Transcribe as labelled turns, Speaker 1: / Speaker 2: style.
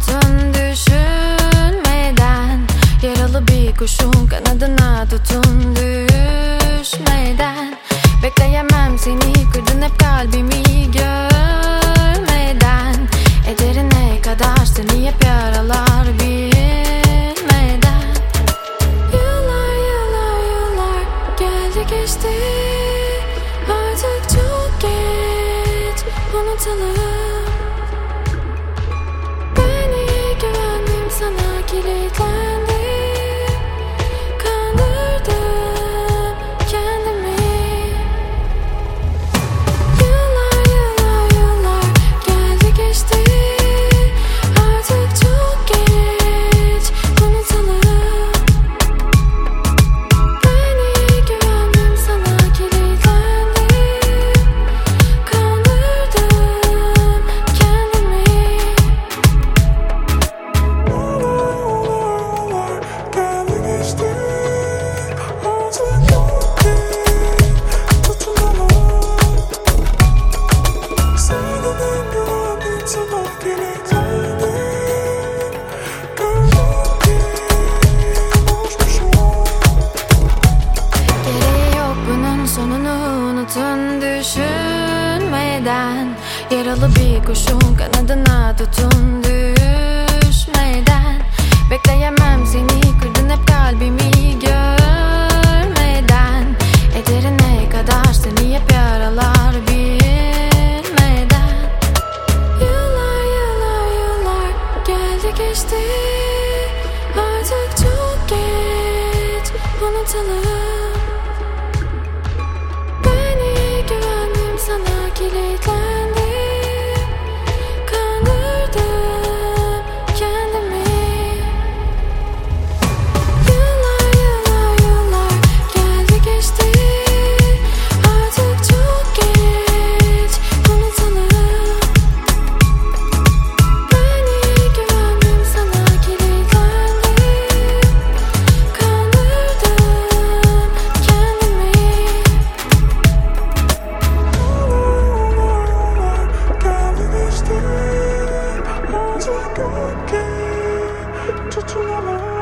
Speaker 1: Hatun düşünmeden Yaralı bir kuşun kanadına tutun düşmeden. Bekleyemem seni kırdın hep kalbimi görmeden. Ederine kadar seni hep yaralar bilmeden. Yıllar yıllar yıllar
Speaker 2: geldi geçti. Artık
Speaker 1: çok geç unutulur düşünmeden Yaralı bir kuşun kanadına tutun düşmeden. Bekleyemem seni kırdın hep kalbimi görmeden. Ederine kadar seni hep yaralar bilmeden. Yıllar yıllar yıllar geldi geçti. Artık çok geç unutalım que to tout.